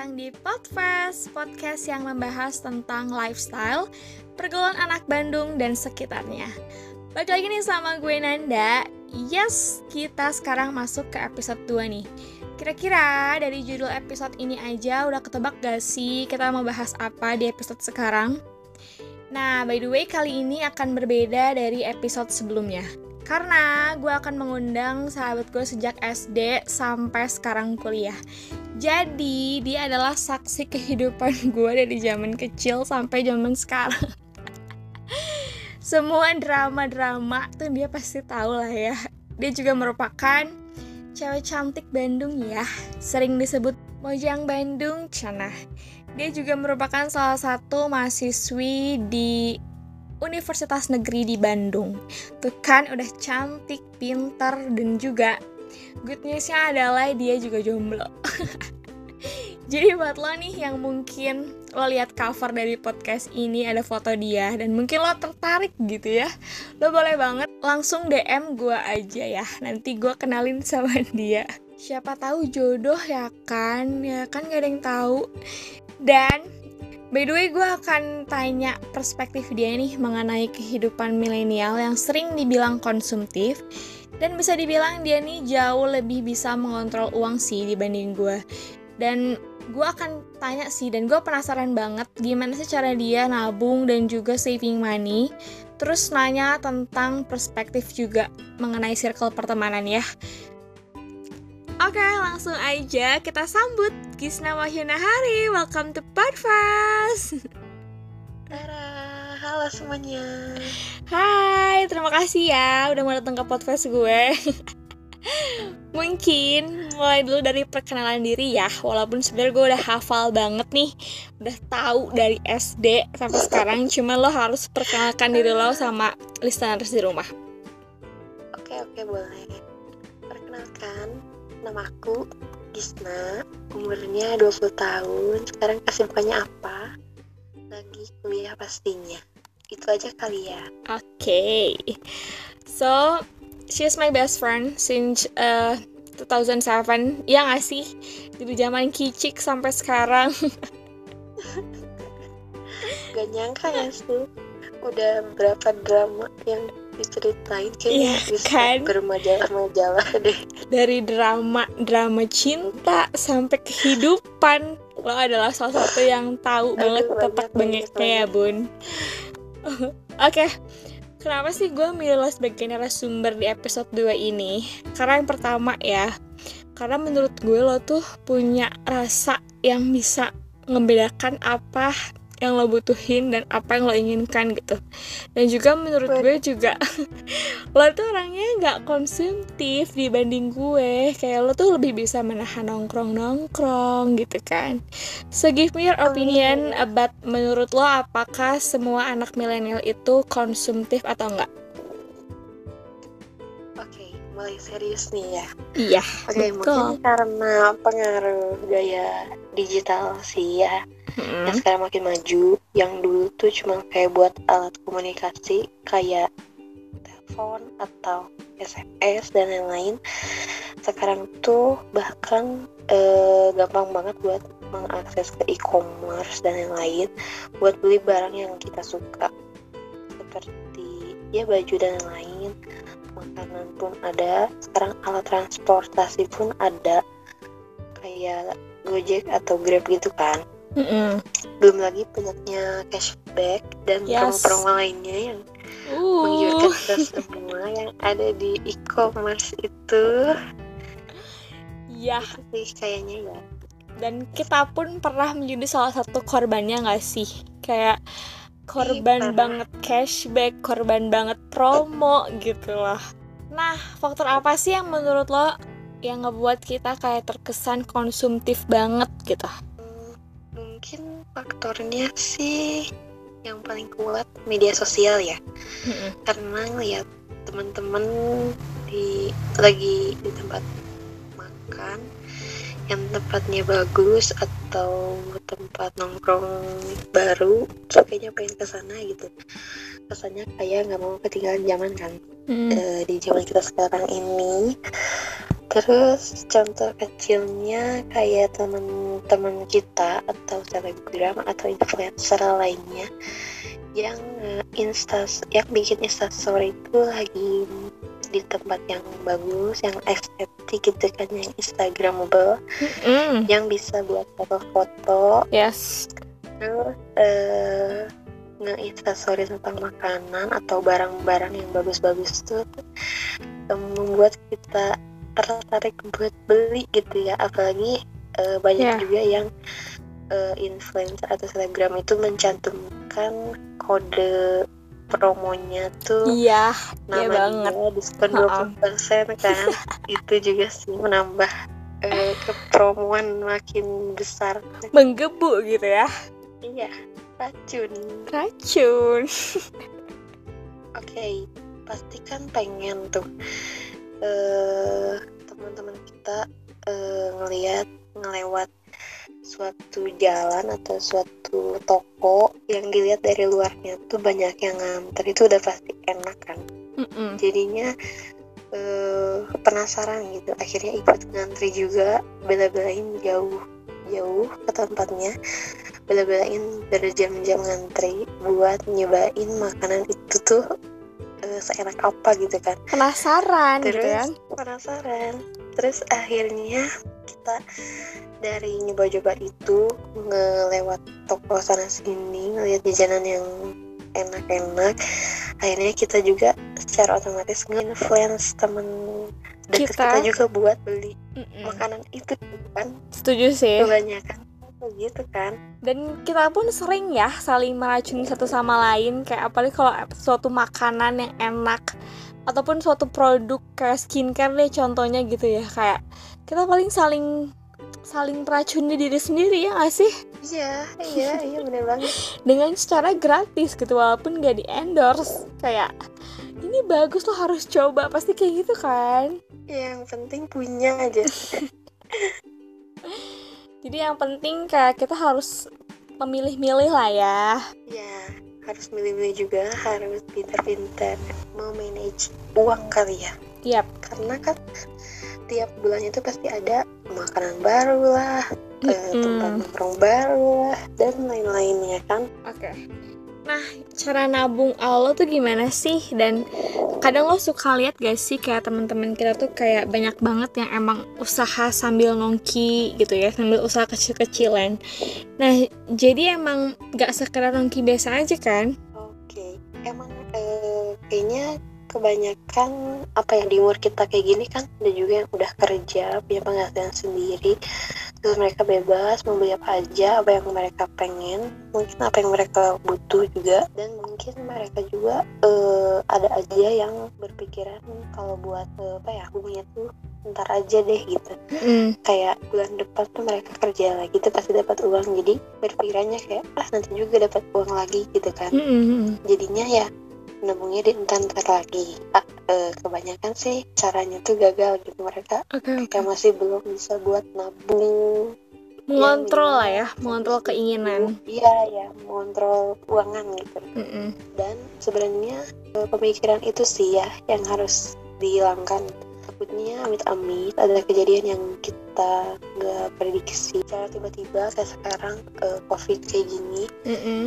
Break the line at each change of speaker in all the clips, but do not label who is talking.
datang di Podfest, podcast yang membahas tentang lifestyle, pergaulan anak Bandung dan sekitarnya. Balik lagi nih sama gue Nanda. Yes, kita sekarang masuk ke episode 2 nih. Kira-kira dari judul episode ini aja udah ketebak gak sih kita mau bahas apa di episode sekarang? Nah, by the way, kali ini akan berbeda dari episode sebelumnya. Karena gue akan mengundang sahabat gue sejak SD sampai sekarang kuliah. Jadi, dia adalah saksi kehidupan gue dari zaman kecil sampai zaman sekarang. Semua drama-drama tuh dia pasti tahu lah ya. Dia juga merupakan cewek cantik Bandung ya. Sering disebut Mojang Bandung Cana. Dia juga merupakan salah satu mahasiswi di Universitas Negeri di Bandung. Tuh kan udah cantik, pintar, dan juga good newsnya adalah dia juga jomblo. Jadi buat lo nih yang mungkin lo lihat cover dari podcast ini ada foto dia dan mungkin lo tertarik gitu ya, lo boleh banget langsung DM gue aja ya. Nanti gue kenalin sama dia. Siapa tahu jodoh ya kan, ya kan gak ada yang tahu. Dan By the way, gue akan tanya perspektif dia nih mengenai kehidupan milenial yang sering dibilang konsumtif dan bisa dibilang dia nih jauh lebih bisa mengontrol uang sih dibanding gue. Dan gue akan tanya sih dan gue penasaran banget gimana sih cara dia nabung dan juga saving money. Terus nanya tentang perspektif juga mengenai circle pertemanan ya. Oke, langsung aja kita sambut Gisna Wahyuna Hari. Welcome to Podcast.
Tara, halo semuanya.
Hai, terima kasih ya udah mau datang ke podcast gue. Mungkin mulai dulu dari perkenalan diri ya, walaupun sebenarnya gue udah hafal banget nih, udah tahu dari SD sampai sekarang, cuma lo harus perkenalkan diri lo sama listeners di rumah.
Oke, oke, boleh. Perkenalkan, nama aku Gisna, umurnya 20 tahun, sekarang kesibukannya apa? Lagi kuliah pastinya. Itu aja kali ya.
Oke, okay. so she's my best friend since uh, 2007. Ya nggak sih? Dari zaman kicik sampai sekarang.
Gak nyangka ya sih, udah berapa drama yang diceritain kayaknya
Iya,
bisa
kan?
bermajalah-majalah deh.
Dari drama drama cinta sampai kehidupan, lo adalah salah satu yang tahu
Aduh,
banget tepat bengeknya ya bun. Oke, kenapa sih gue milih lo sebagai narasumber di episode 2 ini? Karena yang pertama ya, karena menurut gue lo tuh punya rasa yang bisa membedakan apa yang lo butuhin dan apa yang lo inginkan gitu. Dan juga menurut gue juga lo tuh orangnya nggak konsumtif dibanding gue. Kayak lo tuh lebih bisa menahan nongkrong nongkrong gitu kan. So give me your opinion about menurut lo apakah semua anak milenial itu konsumtif atau enggak
mulai serius nih ya.
iya
Oke,
Betul.
mungkin karena pengaruh gaya digital sih ya. Yang sekarang makin maju, yang dulu tuh cuma kayak buat alat komunikasi kayak telepon atau SMS dan lain-lain. Sekarang tuh bahkan eh, gampang banget buat mengakses ke e-commerce dan lain-lain buat beli barang yang kita suka seperti ya baju dan lain-lain makanan pun ada sekarang alat transportasi pun ada. Kayak Gojek atau Grab gitu kan.
Mm-mm.
belum lagi banyaknya cashback dan
Yes.
promo-promo lainnya yang
Uh,
menggiurkan kita semua yang ada di e-commerce itu.
Ya.
Sih kayaknya ya.
Dan kita pun pernah menjadi salah satu korbannya nggak sih? Kayak korban banget cashback korban banget promo gitu loh nah faktor apa sih yang menurut lo yang ngebuat kita kayak terkesan konsumtif banget gitu?
Hmm, mungkin faktornya sih yang paling kuat media sosial ya. Karena ngeliat teman-teman di lagi di tempat makan yang tempatnya bagus atau tempat nongkrong baru terus kayaknya pengen ke sana gitu kesannya kayak nggak mau ketinggalan zaman kan
Mm.
Eh, di zaman kita sekarang ini terus contoh kecilnya kayak teman-teman kita atau selebgram atau influencer lainnya yang uh, insta yang bikin instastory itu lagi di tempat yang bagus, yang estetik gitu kan, yang instagramable,
Mm.
yang bisa buat foto-foto,
Yes.
terus uh, nge-instastory tentang makanan atau barang-barang yang bagus-bagus tuh um, membuat kita tertarik buat beli gitu ya, apalagi uh, banyak
Yeah.
juga yang uh, influencer atau selebgram itu mencantumkan kode promonya tuh
Iya, iya
nama
banget.
dia diskon
Ha-ha.
20% kan itu juga sih menambah eh, kepromoan makin besar
Menggebu gitu ya.
iya racun
Racun.
oke pasti kan pengen tuh eh teman-teman kita eh, ngelihat ngelewat suatu jalan atau suatu toko yang dilihat dari luarnya tuh banyak yang nganter. Itu udah pasti enak kan?
Mm-mm.
jadinya eh, penasaran gitu. Akhirnya ikut ngantri juga bela-belain jauh jauh ke tempatnya. Bela-belain berjam-jam ngantri buat nyobain makanan itu tuh eh, seenak apa gitu kan.
Penasaran gitu
terus
kan.
penasaran. Terus akhirnya kita dari nyoba-coba itu ngelewat toko sana sini ngeliat jajanan yang enak-enak akhirnya kita juga secara otomatis nge-influence temen deket
Kita.
kita. juga buat beli
Mm-mm.
makanan itu kan
Setuju sih.
kebanyakan gitu kan
Dan kita pun sering ya saling meracuni satu sama lain kayak apalagi kalau suatu makanan yang enak ataupun suatu produk kayak skincare deh contohnya gitu ya kayak kita paling saling saling meracuni diri sendiri ya gak sih?
Iya iya iya bener banget.
Dengan secara gratis gitu walaupun gak di endorse. Kayak ini bagus lo harus coba. Pasti kayak gitu kan?
Yang penting punya aja.
Jadi yang penting kayak kita harus memilih-milih lah ya.
Ya harus milih-milih juga harus pintar-pintar memanage uang kali ya.
Yap.
karena kan tiap bulan itu pasti ada makanan baru lah
Mm-mm.
tempat nongkrong baru lah dan lain-lainnya kan
Oke. Nah, cara nabung Allah tuh gimana sih? Dan kadang lo suka lihat gak sih kayak teman-teman kita tuh kayak banyak banget yang emang usaha sambil nongki gitu ya, sambil usaha kecil-kecilan. Nah, jadi emang gak sekedar nongki biasa aja kan?
oke emang eh, kayaknya kebanyakan apa ya di umur kita kayak gini kan ada juga yang udah kerja punya penghasilan sendiri terus mereka bebas mau beli apa aja apa yang mereka pengen mungkin apa yang mereka butuh juga dan mungkin mereka juga eh, ada aja yang berpikiran kalau buat eh, apa ya hubungannya tuh ntar aja deh gitu
Mm.
kayak bulan depan tuh mereka kerja lagi tuh pasti dapat uang jadi berpikirannya kayak ah nanti juga dapat uang lagi gitu kan
Mm-mm.
jadinya ya nabungnya di entar-entar lagi ah, eh, kebanyakan sih caranya tuh gagal gitu mereka
oke.
kayak masih belum bisa buat nabung
Mengontrol lah ya, mengontrol keinginan.
iya ya mengontrol uangan gitu
Mm-mm.
dan sebenarnya eh, pemikiran itu sih ya yang harus dihilangkan takutnya amit-amit ada kejadian yang kita nggak prediksi secara tiba-tiba kayak sekarang eh, covid kayak gini
Mm-mm.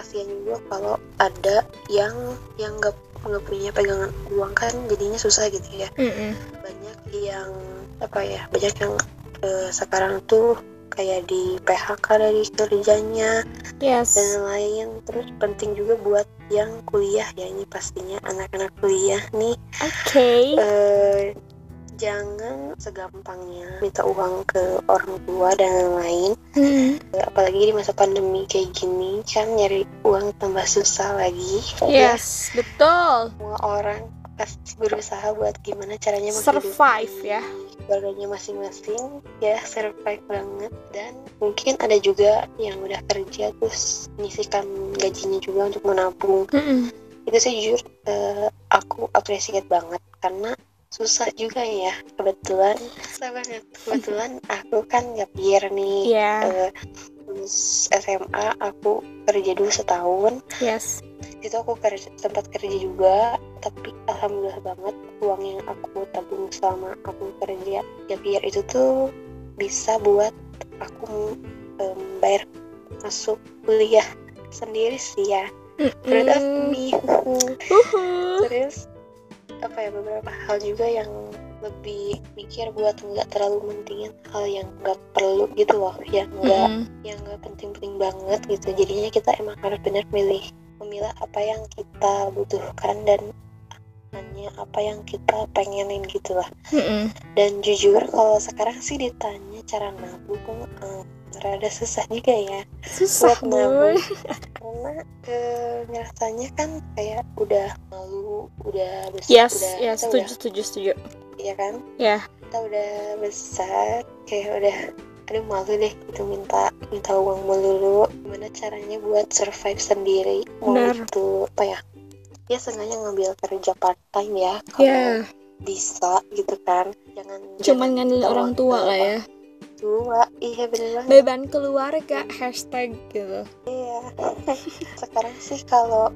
Kasihan juga kalau ada yang yang nggak nggak punya pegangan uang kan jadinya susah gitu ya
Mm-mm.
banyak yang apa ya banyak yang eh, sekarang tuh kayak di PHK dari kerjanya
Yes.
dan lain terus penting juga buat yang kuliah ya ini pastinya anak-anak kuliah nih
Oke.
eh, jangan segampangnya minta uang ke orang tua dan lain-lain
Mm.
Eh, apalagi di masa pandemi kayak gini kan nyari uang tambah susah lagi
Yes, betul.
semua orang pasti berusaha buat gimana caranya
Survive, ya.
keluarganya masing-masing ya survive banget dan mungkin ada juga yang udah kerja terus menyisikan gajinya juga untuk menabung
Mm-mm.
itu sih jujur eh, aku appreciate banget karena susah juga ya. Kebetulan susah banget. kebetulan aku kan gap year nih
Iya.
eh, lulus SMA aku kerja dulu setahun.
Yes.
Itu aku kerja tempat kerja juga tapi alhamdulillah banget uang yang aku tabung selama aku kerja ya biar itu tuh bisa buat aku um, bayar masuk kuliah sendiri sih ya. Nih
Uhuh.
terus apa ya beberapa hal juga yang lebih mikir buat nggak terlalu mentingin hal yang nggak perlu gitu loh yang nggak
Mm-mm.
yang nggak penting-penting banget gitu jadinya kita emang harus benar milih memilah apa yang kita butuhkan dan hanya apa yang kita pengenin gitu lah
Mm-mm.
dan jujur kalau sekarang sih ditanya cara nabung em, rada susah juga ya
susah
Buat nabung.
boy
karena eh, ngerasanya kan kayak udah malu udah besar
yes
udah
yes setuju
udah
setuju setuju.
Ya kan?
Ya.
Kita udah besar kayak udah aduh malu deh itu minta minta uang melulu gimana caranya buat survive sendiri? Mau
Benar.
itu apa ya? Ya sengaja ngambil kerja part time ya kalau
ya.
bisa gitu kan. Jangan
cuman ngandelin orang tua lah ya.
tua iya bener banget
beban keluarga hashtag gitu
Iya. sekarang sih kalau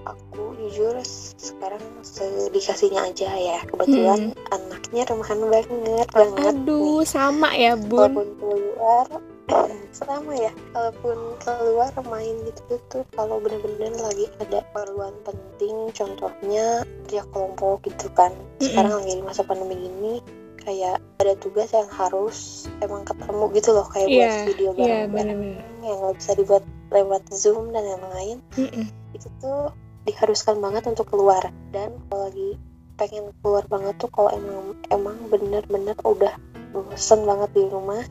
aku jujur sekarang se- dikasihnya aja ya. Kebetulan anaknya rumahan banget banget
aduh
nih.
sama ya bun
Walaupun keluar sama ya. Kalaupun keluar main gitu tuh kalau bener-bener lagi ada keperluan penting contohnya kerja kelompok gitu kan. Sekarang lagi di masa pandemi gini kayak ada tugas yang harus emang ketemu gitu loh kayak buat
Iya,
video
iya
bareng-bareng.
benar-benar
yang bisa dibuat lewat zoom dan yang lain.
Mm-mm.
itu tuh diharuskan banget untuk keluar. Dan kalau lagi pengen keluar banget tuh kalau emang emang bener-bener udah bosen banget di rumah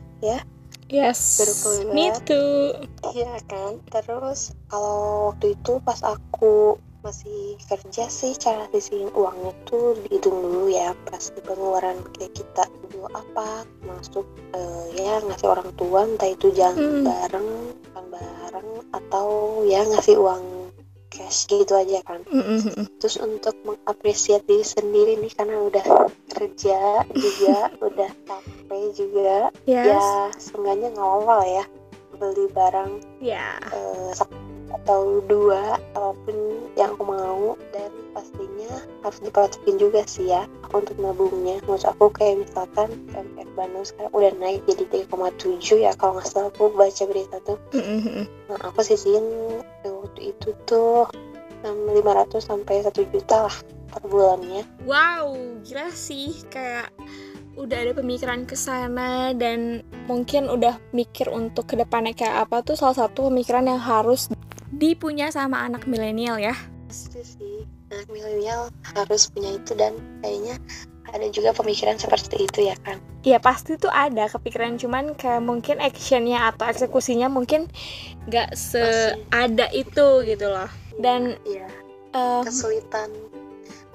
yes
Baru keluar.
me too.
Iya kan? Terus kalau waktu itu pas aku masih kerja sih cara sisihin uangnya tuh dihitung dulu ya pas di pengeluaran kayak kita dulu apa masuk eh, ya ngasih orang tua entah itu jalan
Hmm.
bareng makan bareng atau ya ngasih uang cash gitu aja kan
Mm-mm.
terus untuk mengapresiasi diri sendiri nih karena udah kerja juga udah capek juga
yes
ya seenggaknya lah ya beli barang
ya
eh, satu atau dua apa pun yang aku mau dan pastinya harus diperhatikan juga sih ya untuk nabungnya. Maksud aku kayak misalkan MF Bandung sekarang udah naik jadi 3,7 ya kalau nggak salah aku baca berita tuh. Nah, aku sisihin eh, waktu itu tuh em, 500 sampai 1 juta lah per bulannya.
Wow, gila sih. Kayak udah ada pemikiran ke sana dan mungkin udah mikir untuk ke depannya kayak apa tuh salah satu pemikiran yang harus dipunya sama anak milenial ya.
pasti sih anak milenial harus punya itu dan kayaknya ada juga pemikiran seperti itu ya kan
Ya pasti tuh ada kepikiran cuman kayak mungkin actionnya atau eksekusinya mungkin gak seada itu gitu loh. Dan
Iya,
em,
kesulitan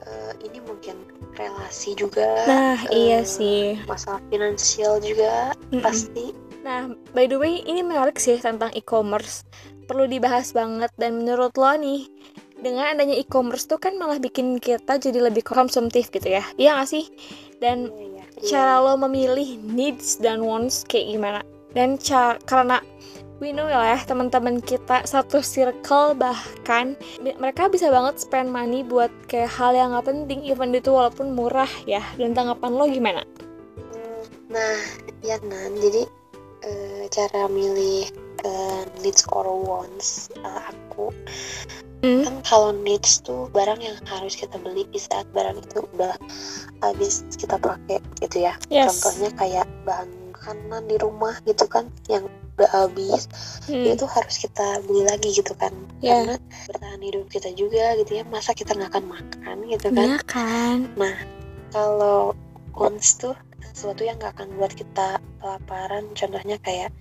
eh, ini mungkin relasi juga
nah
eh,
iya sih.
masalah finansial juga
Mm-mm.
pasti
Nah, by the way, ini menarik sih tentang e-commerce. Perlu dibahas banget dan menurut lo nih, dengan adanya e-commerce tuh kan malah bikin kita jadi lebih konsumtif gitu ya. Iya gak sih? Dan
Iya, iya.
cara lo memilih needs dan wants kayak gimana? Dan ca- karena we know lah ya teman-teman kita satu circle bahkan mereka bisa banget spend money buat kayak hal yang gak penting even itu walaupun murah ya. Dan tanggapan lo gimana?
Hmm, nah ya nan jadi eh, cara milih eh, needs or wants eh, aku
Hmm?
kan kalau needs tuh barang yang harus kita beli di saat barang itu udah habis kita pakai gitu ya
Yes.
contohnya kayak bahan makanan di rumah gitu kan yang udah habis
Hmm.
itu harus kita beli lagi gitu kan
Ya.
karena bertahan hidup kita juga gitu ya masa kita nggak akan makan gitu kan
Iya kan?
kalau wants tuh sesuatu yang nggak akan buat kita kelaparan contohnya kayak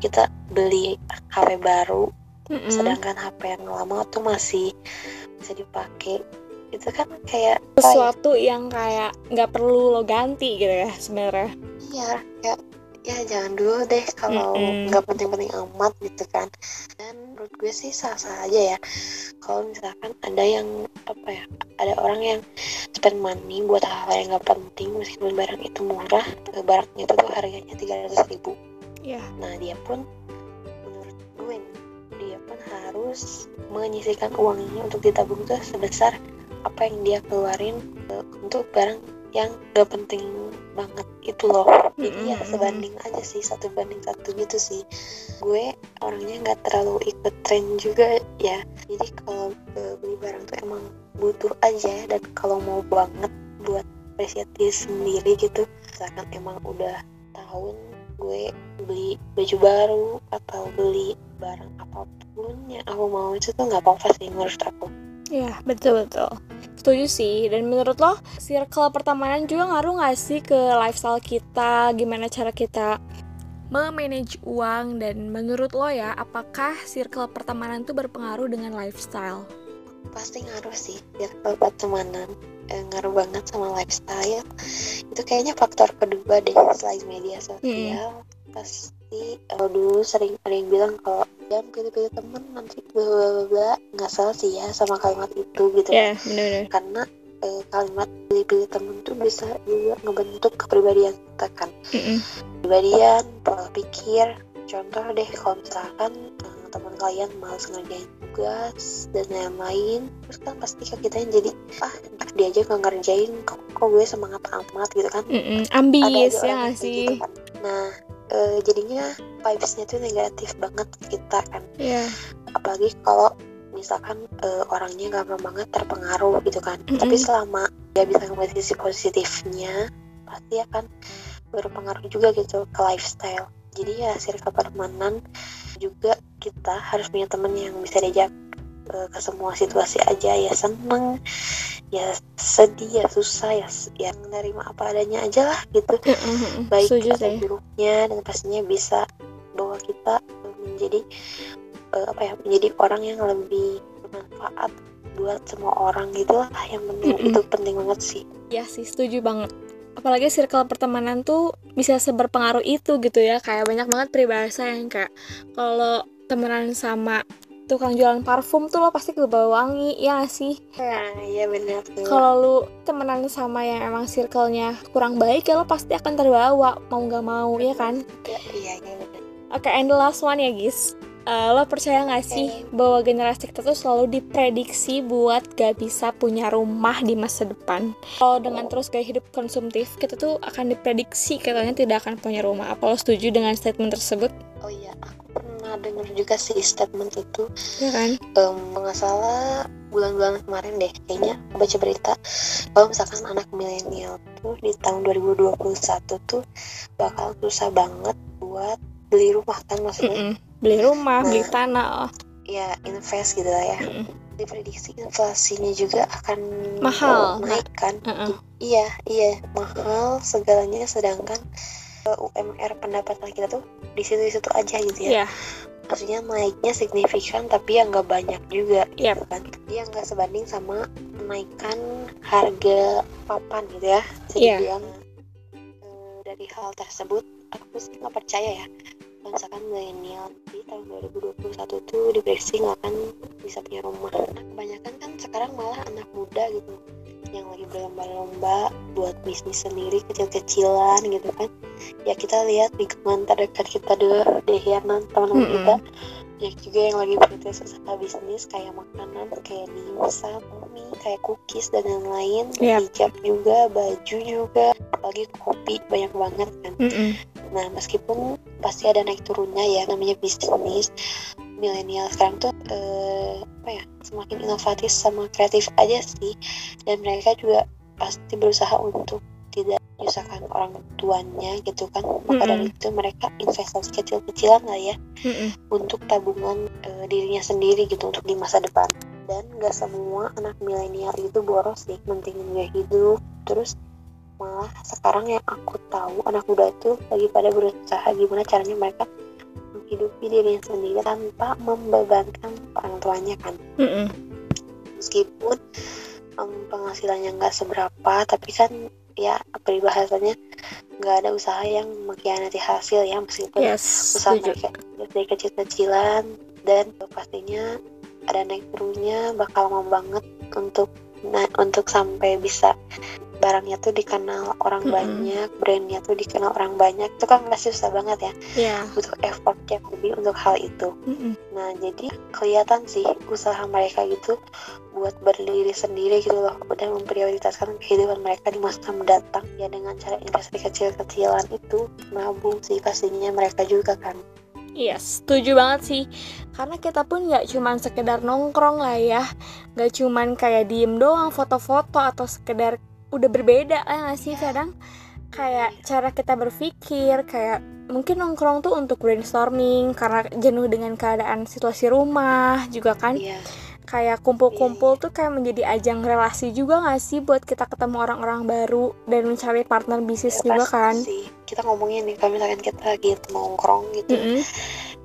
kita beli HP baru
Mm-mm.
sedangkan HP yang lama tuh masih bisa dipakai itu kan kayak ya?
sesuatu yang kayak nggak perlu lo ganti gitu ya sebenarnya
iya kayak ya jangan dulu deh kalau nggak penting-penting amat gitu kan. Dan menurut gue sih sah-sah aja ya. Kalau misalkan ada yang apa ya ada orang yang spend money buat hal yang nggak penting meskipun barang itu murah eh, barangnya itu tuh harganya tiga ratus ribu.
Iya.
nah dia pun menurut gue dia pun harus menyisihkan uangnya untuk ditabung tuh sebesar apa yang dia keluarin uh, untuk barang yang gak penting banget itu loh. Jadi ya sebanding aja sih satu banding satu gitu sih. Gue orangnya nggak terlalu ikut tren juga ya. Jadi kalau beli barang tuh emang butuh aja dan kalau mau banget buat apresiasi sendiri gitu. Misalkan emang udah tahun gue beli baju baru atau beli barang apa pun yang aku mau itu tuh nggak apa-apa sih menurut aku.
Ya, betul-betul. Setuju sih. Dan menurut lo, circle pertemanan juga ngaruh gak sih ke lifestyle kita? Gimana cara kita memanage uang? Dan menurut lo ya, apakah circle pertemanan tuh berpengaruh dengan lifestyle?
Pasti ngaruh sih, circle pertemanan. Eh, ngaruh banget sama lifestyle. Itu kayaknya faktor kedua deh selain media sosial. Pasti kalau dulu sering ada yang bilang kalau jangan pilih-pilih temen nanti bla bla bla nggak salah sih ya sama kalimat itu gitu
Ya, bener-bener.
karena eh, kalimat pilih-pilih temen tuh bisa juga ngebentuk kepribadian kita kan
Mm-mm.
kepribadian pola pikir contoh deh kalau misalkan eh, teman kalian malas ngerjain tugas dan lain-lain terus kan pasti kan kita yang jadi ah dia aja nggak ngerjain kok, kok gue semangat amat gitu kan
Mm-mm.
ada
Ambis ya gak
kayak
sih?
gitu kan. nah eh, jadinya vibesnya tuh negatif banget kita kan
Iya.
apalagi kalau misalkan eh, orangnya gampang banget terpengaruh gitu kan
Mm-mm.
tapi selama dia bisa ngambil sisi positifnya pasti akan berpengaruh juga gitu ke lifestyle jadi ya circle pertemanan juga kita harus punya temen yang bisa diajak eh, ke semua situasi aja ya seneng ya sedih ya susah ya ya menerima apa adanya aja lah gitu
Mm-mm.
baik
Setuju
atau buruknya dan pastinya bisa bawa kita menjadi eh, apa ya menjadi orang yang lebih bermanfaat buat semua orang gitu lah yang penting
Mm-mm.
itu penting banget sih
Ya sih, setuju banget. Apalagi circle pertemanan tuh bisa seberpengaruh itu gitu ya. Kayak banyak banget peribahasa yang kayak kalau temenan sama tukang jualan parfum tuh lo pasti kebawa wangi, ya gak sih?
nah iya benar
Kalau lu temenan sama yang emang circle-nya kurang baik ya lo pasti akan terbawa, mau gak mau, ya kan?
Ya, iya iya benar
Oke, and the last one ya guys. Eh, lo percaya gak sih bahwa generasi kita tuh selalu diprediksi buat gak bisa punya rumah di masa depan? Kalau dengan terus gaya hidup konsumtif, kita tuh akan diprediksi katanya tidak akan punya rumah. Apa lo setuju dengan statement tersebut?
oh iya aku pernah dengar juga sih statement itu
Ya kan?
Nggak salah bulan-bulan kemarin deh kayaknya baca berita kalau misalkan anak milenial tuh di tahun 2021 tuh bakal susah banget buat beli rumah kan maksudnya
Mm-mm. Beli rumah,
Nah.
beli tanah. Oh.
ya invest gitu lah ya
Mm-mm.
diprediksi inflasinya juga akan
Mahal.
naik kan
Uh-uh.
iya iya mahal segalanya sedangkan eh, UMR pendapatan kita tuh di situ-situ aja gitu ya.
Iya,
maksudnya naiknya signifikan tapi ya nggak banyak juga gitu kan. Dia nggak sebanding sama kenaikan harga papan gitu ya
Iya.
dibilang. Eh, dari hal tersebut aku sih nggak percaya ya. Misalkan milenial di tahun 2021 tuh diprediksi nggak akan bisa punya rumah. Nah, kebanyakan kan sekarang malah anak muda gitu yang lagi berlomba-lomba buat bisnis sendiri kecil-kecilan gitu kan ya kita lihat lingkungan terdekat kita dulu deh ya teman-teman
Mm-mm.
kita banyak juga yang lagi berintis usaha bisnis kayak makanan kayak dimsum mie kayak cookies dan lain-lain
Yap.
hijab juga baju juga apalagi kopi banyak banget kan
Mm-mm.
nah meskipun pasti ada naik turunnya ya namanya bisnis milenial sekarang tuh eh, apa ya semakin inovatif sama kreatif aja sih. Dan mereka juga pasti berusaha untuk tidak menyusahkan orang tuanya gitu kan. Maka dari itu mereka investasi kecil-kecilan lah ya
Mm-mm.
untuk tabungan eh, dirinya sendiri gitu untuk di masa depan. Dan gak semua anak milenial itu boros sih mentingin gaya hidup. Terus malah sekarang yang aku tahu anak muda itu lagi pada berusaha gimana caranya mereka menghidupi dirinya sendiri tanpa membebankan orang tuanya kan
Mm-mm.
meskipun em, penghasilannya nggak seberapa tapi kan ya peribahasanya nggak ada usaha yang mengkhianati hasil ya meskipun
Yes,
usaha
setuju.
mereka dari kecil-kecilan dan pastinya ada naik turunnya bakal lama banget untuk nah untuk sampai bisa barangnya tuh dikenal orang
Mm-mm.
banyak brandnya tuh dikenal orang banyak itu kan pasti susah banget ya
ya
butuh effort yang lebih untuk hal itu
Mm-mm.
nah jadi kelihatan sih usaha mereka gitu buat berdiri sendiri gitu loh udah memprioritaskan kehidupan mereka di masa mendatang ya dengan cara investasi kecil-kecilan itu nabung sih pastinya mereka juga kan
Iya, setuju banget sih. Karena kita pun nggak cuman sekedar nongkrong lah ya. Nggak cuman kayak diem doang foto-foto atau sekedar udah berbeda lah nggak sih kadang? Kayak cara kita berpikir kayak mungkin nongkrong tuh untuk brainstorming karena jenuh dengan keadaan situasi rumah juga kan.
Iya.
Kayak kumpul-kumpul tuh kayak menjadi ajang relasi juga nggak sih buat kita ketemu orang-orang baru dan mencari partner bisnis
Ya,
juga kan?
sih. Kita ngomongin nih kalau misalkan kita lagi nongkrong gitu
Mm-mm.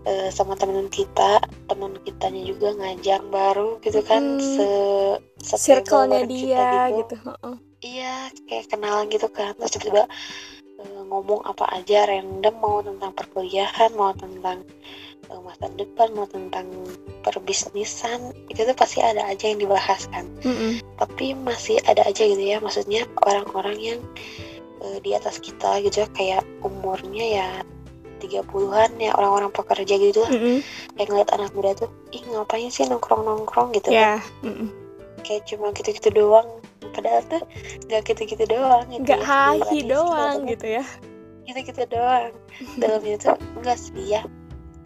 eh, sama temen kita teman kitanya juga ngajak baru gitu kan
Mm.
se
circle-nya dia gitu, Heeh.
Iya kayak kenalan gitu kan. Terus tiba-tiba eh, ngomong apa aja random mau tentang perkuliahan mau tentang eh, masa depan mau tentang perbisnisan itu tuh pasti ada aja yang dibahas kan.
Mm-mm.
tapi masih ada aja gitu ya. Maksudnya orang-orang yang eh, di atas kita gitu ya. Kayak umurnya ya 30-an ya orang-orang pekerja gitu lah.
Mm-mm.
kayak ngeliat anak muda tuh ih ngapain sih nongkrong-nongkrong? gitu kan.
Ya mm-mm.
Kayak cuma gitu-gitu doang. Padahal tuh nggak gitu-gitu doang gitu.
Nggak
ya.
hahi doang gitu ya.
Gitu-gitu doang. Dalamnya tuh enggak sih ya.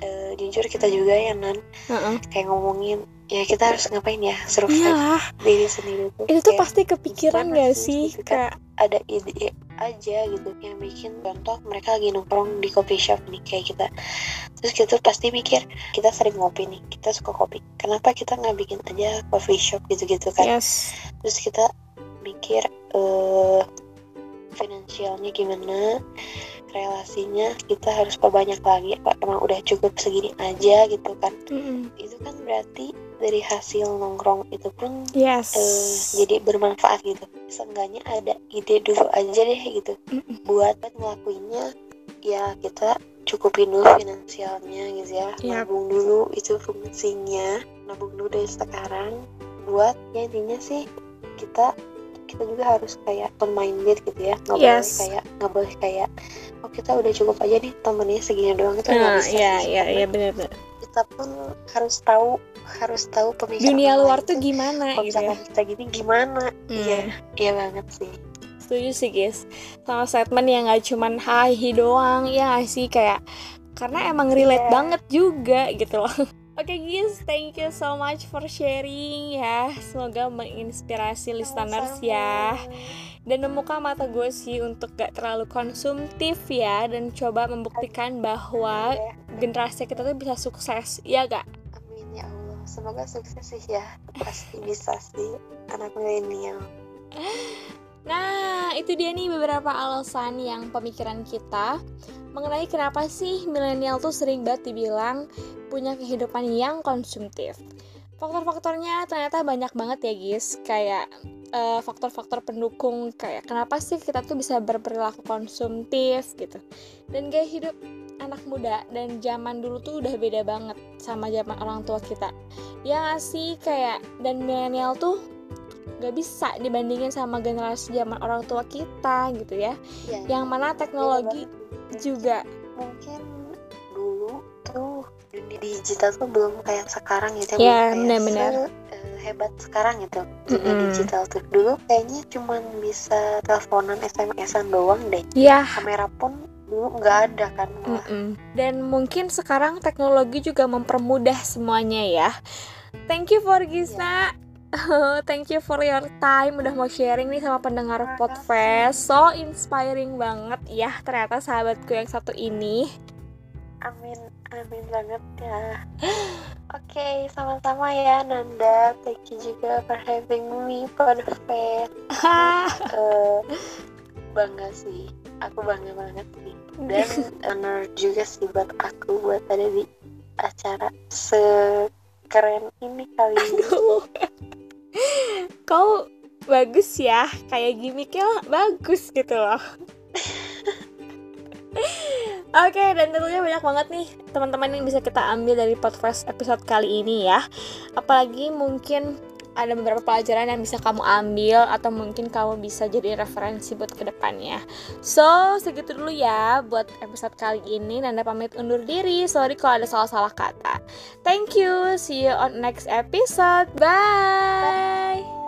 Eh, jujur kita juga ya nan.
Heeh.
kayak ngomongin ya kita harus ngapain ya? Survive
Iya,
diri sendiri tuh
itu tuh pasti kepikiran gak
sih, gitu kan.
kayak
ada ide aja gitu yang bikin contoh mereka lagi nongkrong di coffee shop nih kayak kita. Terus kita tuh pasti mikir kita sering ngopi nih kita suka kopi. Kenapa kita nggak bikin aja coffee shop gitu-gitu kan?
Yes.
Terus kita mikir eh finansialnya gimana relasinya kita harus perbanyak lagi apa emang udah cukup segini aja gitu kan.
Mm-mm.
itu kan berarti dari hasil nongkrong itu pun
yes.
eh, jadi bermanfaat gitu. Seenggaknya ada ide dulu aja deh gitu.
Mm-mm.
buat ngelakuinnya ya kita cukupin dulu finansialnya gitu ya.
Yap.
nabung dulu itu fungsinya. Nabung dulu dari sekarang. Buat ya intinya sih kita kita juga harus kayak open minded gitu ya. Nggak boleh
Yes.
kayak nggak boleh kayak oh kita udah cukup aja nih temennya segini doang. Itu nggak
nah
bisa
iya
sih.
iya
Karena
iya benar-benar
kita pun harus tahu harus tahu pemikiran
dunia luar tuh gimana
kalau
gitu ya.
misalkan kita gini gimana?
Hmm.
iya iya banget sih.
Setuju sih guys. Sama statement yang gak cuman hahi doang. Ya gak sih? Kayak karena emang relate
Iya.
banget juga gitu loh Oke guys, thank you so much for sharing ya. Semoga menginspirasi listeners ya. Dan membuka mata gue sih untuk gak terlalu konsumtif ya. Dan coba membuktikan bahwa
Iya.
generasi kita tuh bisa sukses, ya gak?
Amin ya Allah. Semoga sukses sih ya. Pasti bisa sih anak milenial.
Nah, itu dia nih beberapa alasan yang pemikiran kita mengenai kenapa sih milenial tuh sering banget dibilang punya kehidupan yang konsumtif. Faktor-faktornya ternyata banyak banget ya guys, kayak eh, faktor-faktor pendukung kayak kenapa sih kita tuh bisa berperilaku konsumtif gitu. Dan gaya hidup anak muda dan zaman dulu tuh udah beda banget sama zaman orang tua kita. Ya sih kayak dan milenial tuh nggak bisa dibandingin sama generasi zaman orang tua kita gitu ya.
Iya.
yang mana teknologi juga.
Mungkin dulu tuh dunia digital tuh belum kayak sekarang gitu
Ya,
kayak
benar-benar.
eh, hebat sekarang gitu. Dunia
Mm-mm.
digital tuh. Dulu kayaknya cuman bisa teleponan SMS-an doang deh.
Ya
kamera pun dulu nggak ada kan malah.
Mm-mm. dan mungkin sekarang teknologi juga mempermudah semuanya ya. Thank you for Gisna thank you for your time udah mau sharing nih sama pendengar podcast. So inspiring banget. Ya ternyata sahabatku yang satu ini.
Amin amin banget ya. Oke sama-sama ya Nanda. Thank you juga for having me podcast. Eh, bangga sih. Aku bangga banget sih. Dan honor juga sih buat aku buat ada di acara sekeren ini kali ini.
Kau bagus ya, kayak gimmicknya bagus gitu loh. Oke, dan tentunya banyak banget nih teman-teman yang bisa kita ambil dari podcast episode kali ini ya. Apalagi mungkin ada beberapa pelajaran yang bisa kamu ambil atau mungkin kamu bisa jadi referensi buat ke depannya. So, segitu dulu ya buat episode kali ini. Nanda pamit undur diri. Sorry kalau ada salah-salah kata. Thank you. See you on next episode. Bye. Bye.